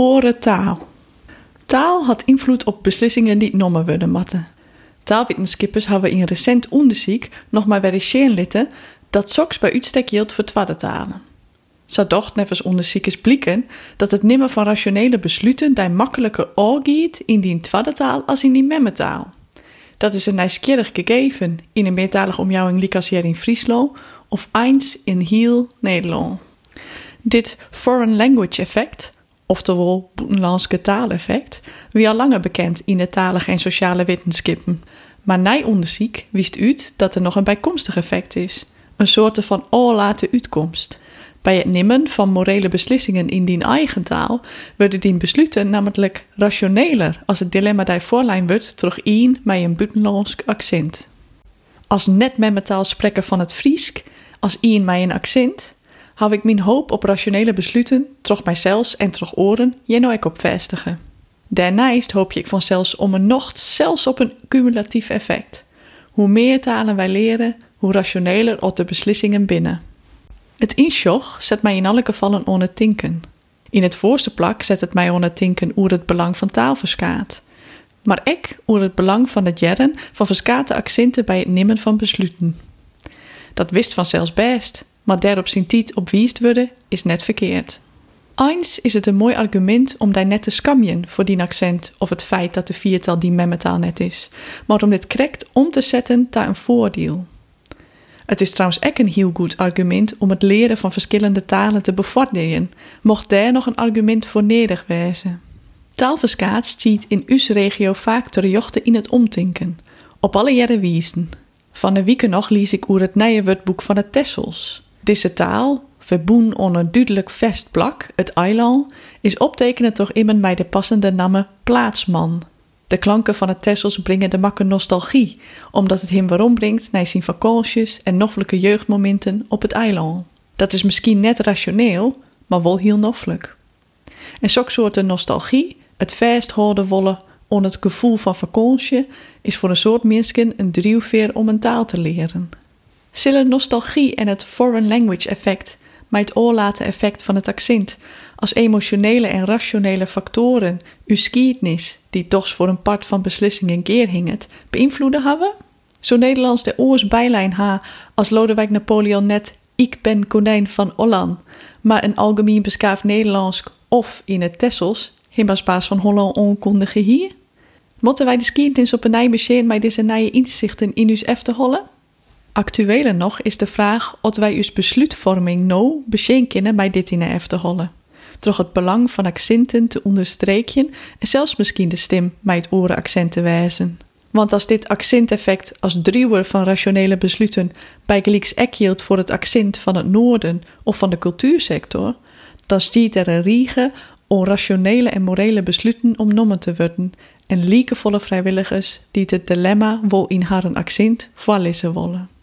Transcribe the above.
Oren taal. Had invloed op beslissingen die genomen worden matten. Taalwetenschappers hebben in recent onderzoek nog maar verificeren litten dat soks bij uitstek geldt voor tweede talen. Zo docht nevens onderzoekers blikken dat het nimmer van rationele besluiten die makkelijker aangeet in die tweede taal als in die memmetaal. Dat is een nieuwsgierig gegeven in een meertalige omjouwing likas in Frieslo of eens in heel Nederland. Dit foreign language effect, oftewel buitenlandse taaleffect, wie al langer bekend in de talige en sociale wetenschappen. Maar na onderzoek wist uit dat er nog een bijkomstig effect is, een soort van oorlate uitkomst. Bij het nemen van morele beslissingen in die eigen taal worden die besluiten namelijk rationeler als het dilemma die voorlijn wordt terug in met een buitenlands accent. Als net met mijn taal spreken van het Friesk, als in mij een accent, hou ik mijn hoop op rationele besluiten, toch mijzelf en toch oren, je nou ik op vestigen. Daarnaast hoop ik vanzelfs om een nog zelfs op een cumulatief effect. Hoe meer talen wij leren, hoe rationeler op de beslissingen binnen. Het insjoch zet mij in alle gevallen on tinken. In het voorste plak zet het mij on tinken oer het belang van taal verskaat. Maar ik oer het belang van het jaren van verskate accenten bij het nemen van besluiten. Dat wist vanzelfs best, maar daarop zijn tijd op wiest worden is net verkeerd. Eens is het een mooi argument om daar net te scamjen voor die accent of het feit dat de viertal die memmetaal net is, maar om dit correct om te zetten naar een voordeel. Het is trouwens ook een heel goed argument om het leren van verschillende talen te bevorderen, mocht daar nog een argument voor nederig wezen. Taalverskaat ziet in uw regio vaak terjochten in het omtinken, op alle jaren wiezen. Van de wieken nog lees ik oer het nieuwe van de Tessels. Deze taal, verboen onder duidelijk vestplak, het eiland, is optekenen toch iemand bij de passende namen plaatsman. De klanken van het Tessels brengen de makke nostalgie, omdat het hem waarom brengt naar zijn en noffelijke jeugdmomenten op het eiland. Dat is misschien net rationeel, maar wel heel noffelijk. En zo'n soort nostalgie, het vasthouden wollen on het gevoel van vakantie, is voor een soort mensen een drijfveer om een taal te leren. Zullen nostalgie en het foreign language effect, het oorlaten effect van het accent, als emotionele en rationele factoren uw skietnis, die toch voor een part van beslissingen keer hinget, beïnvloeden hebben? Zo Nederlands de oors bijlijn ha als Lodewijk Napoleon net ik ben konijn van Holland, maar een algemeen beskaafd Nederlands of in het Tessels, himmersbaas van Holland onkundige hier? Moeten wij de skietnis op een nij met deze nieuwe inzichten in uw F te hollen? Actueler nog is de vraag of wij uw besluitvorming nou bescheen kennen bij dit in de te hollen toch het belang van accenten te onderstrepen en zelfs misschien de stem met het orenaccent te wijzen. Want als dit accenteffect als driewer van rationele besluiten bij gelijks ek voor het accent van het noorden of van de cultuursector, dan stiet er een riege onrationele en morele besluiten om nommen te worden en liekevolle vrijwilligers die het dilemma wel in haar accent voorlezen willen.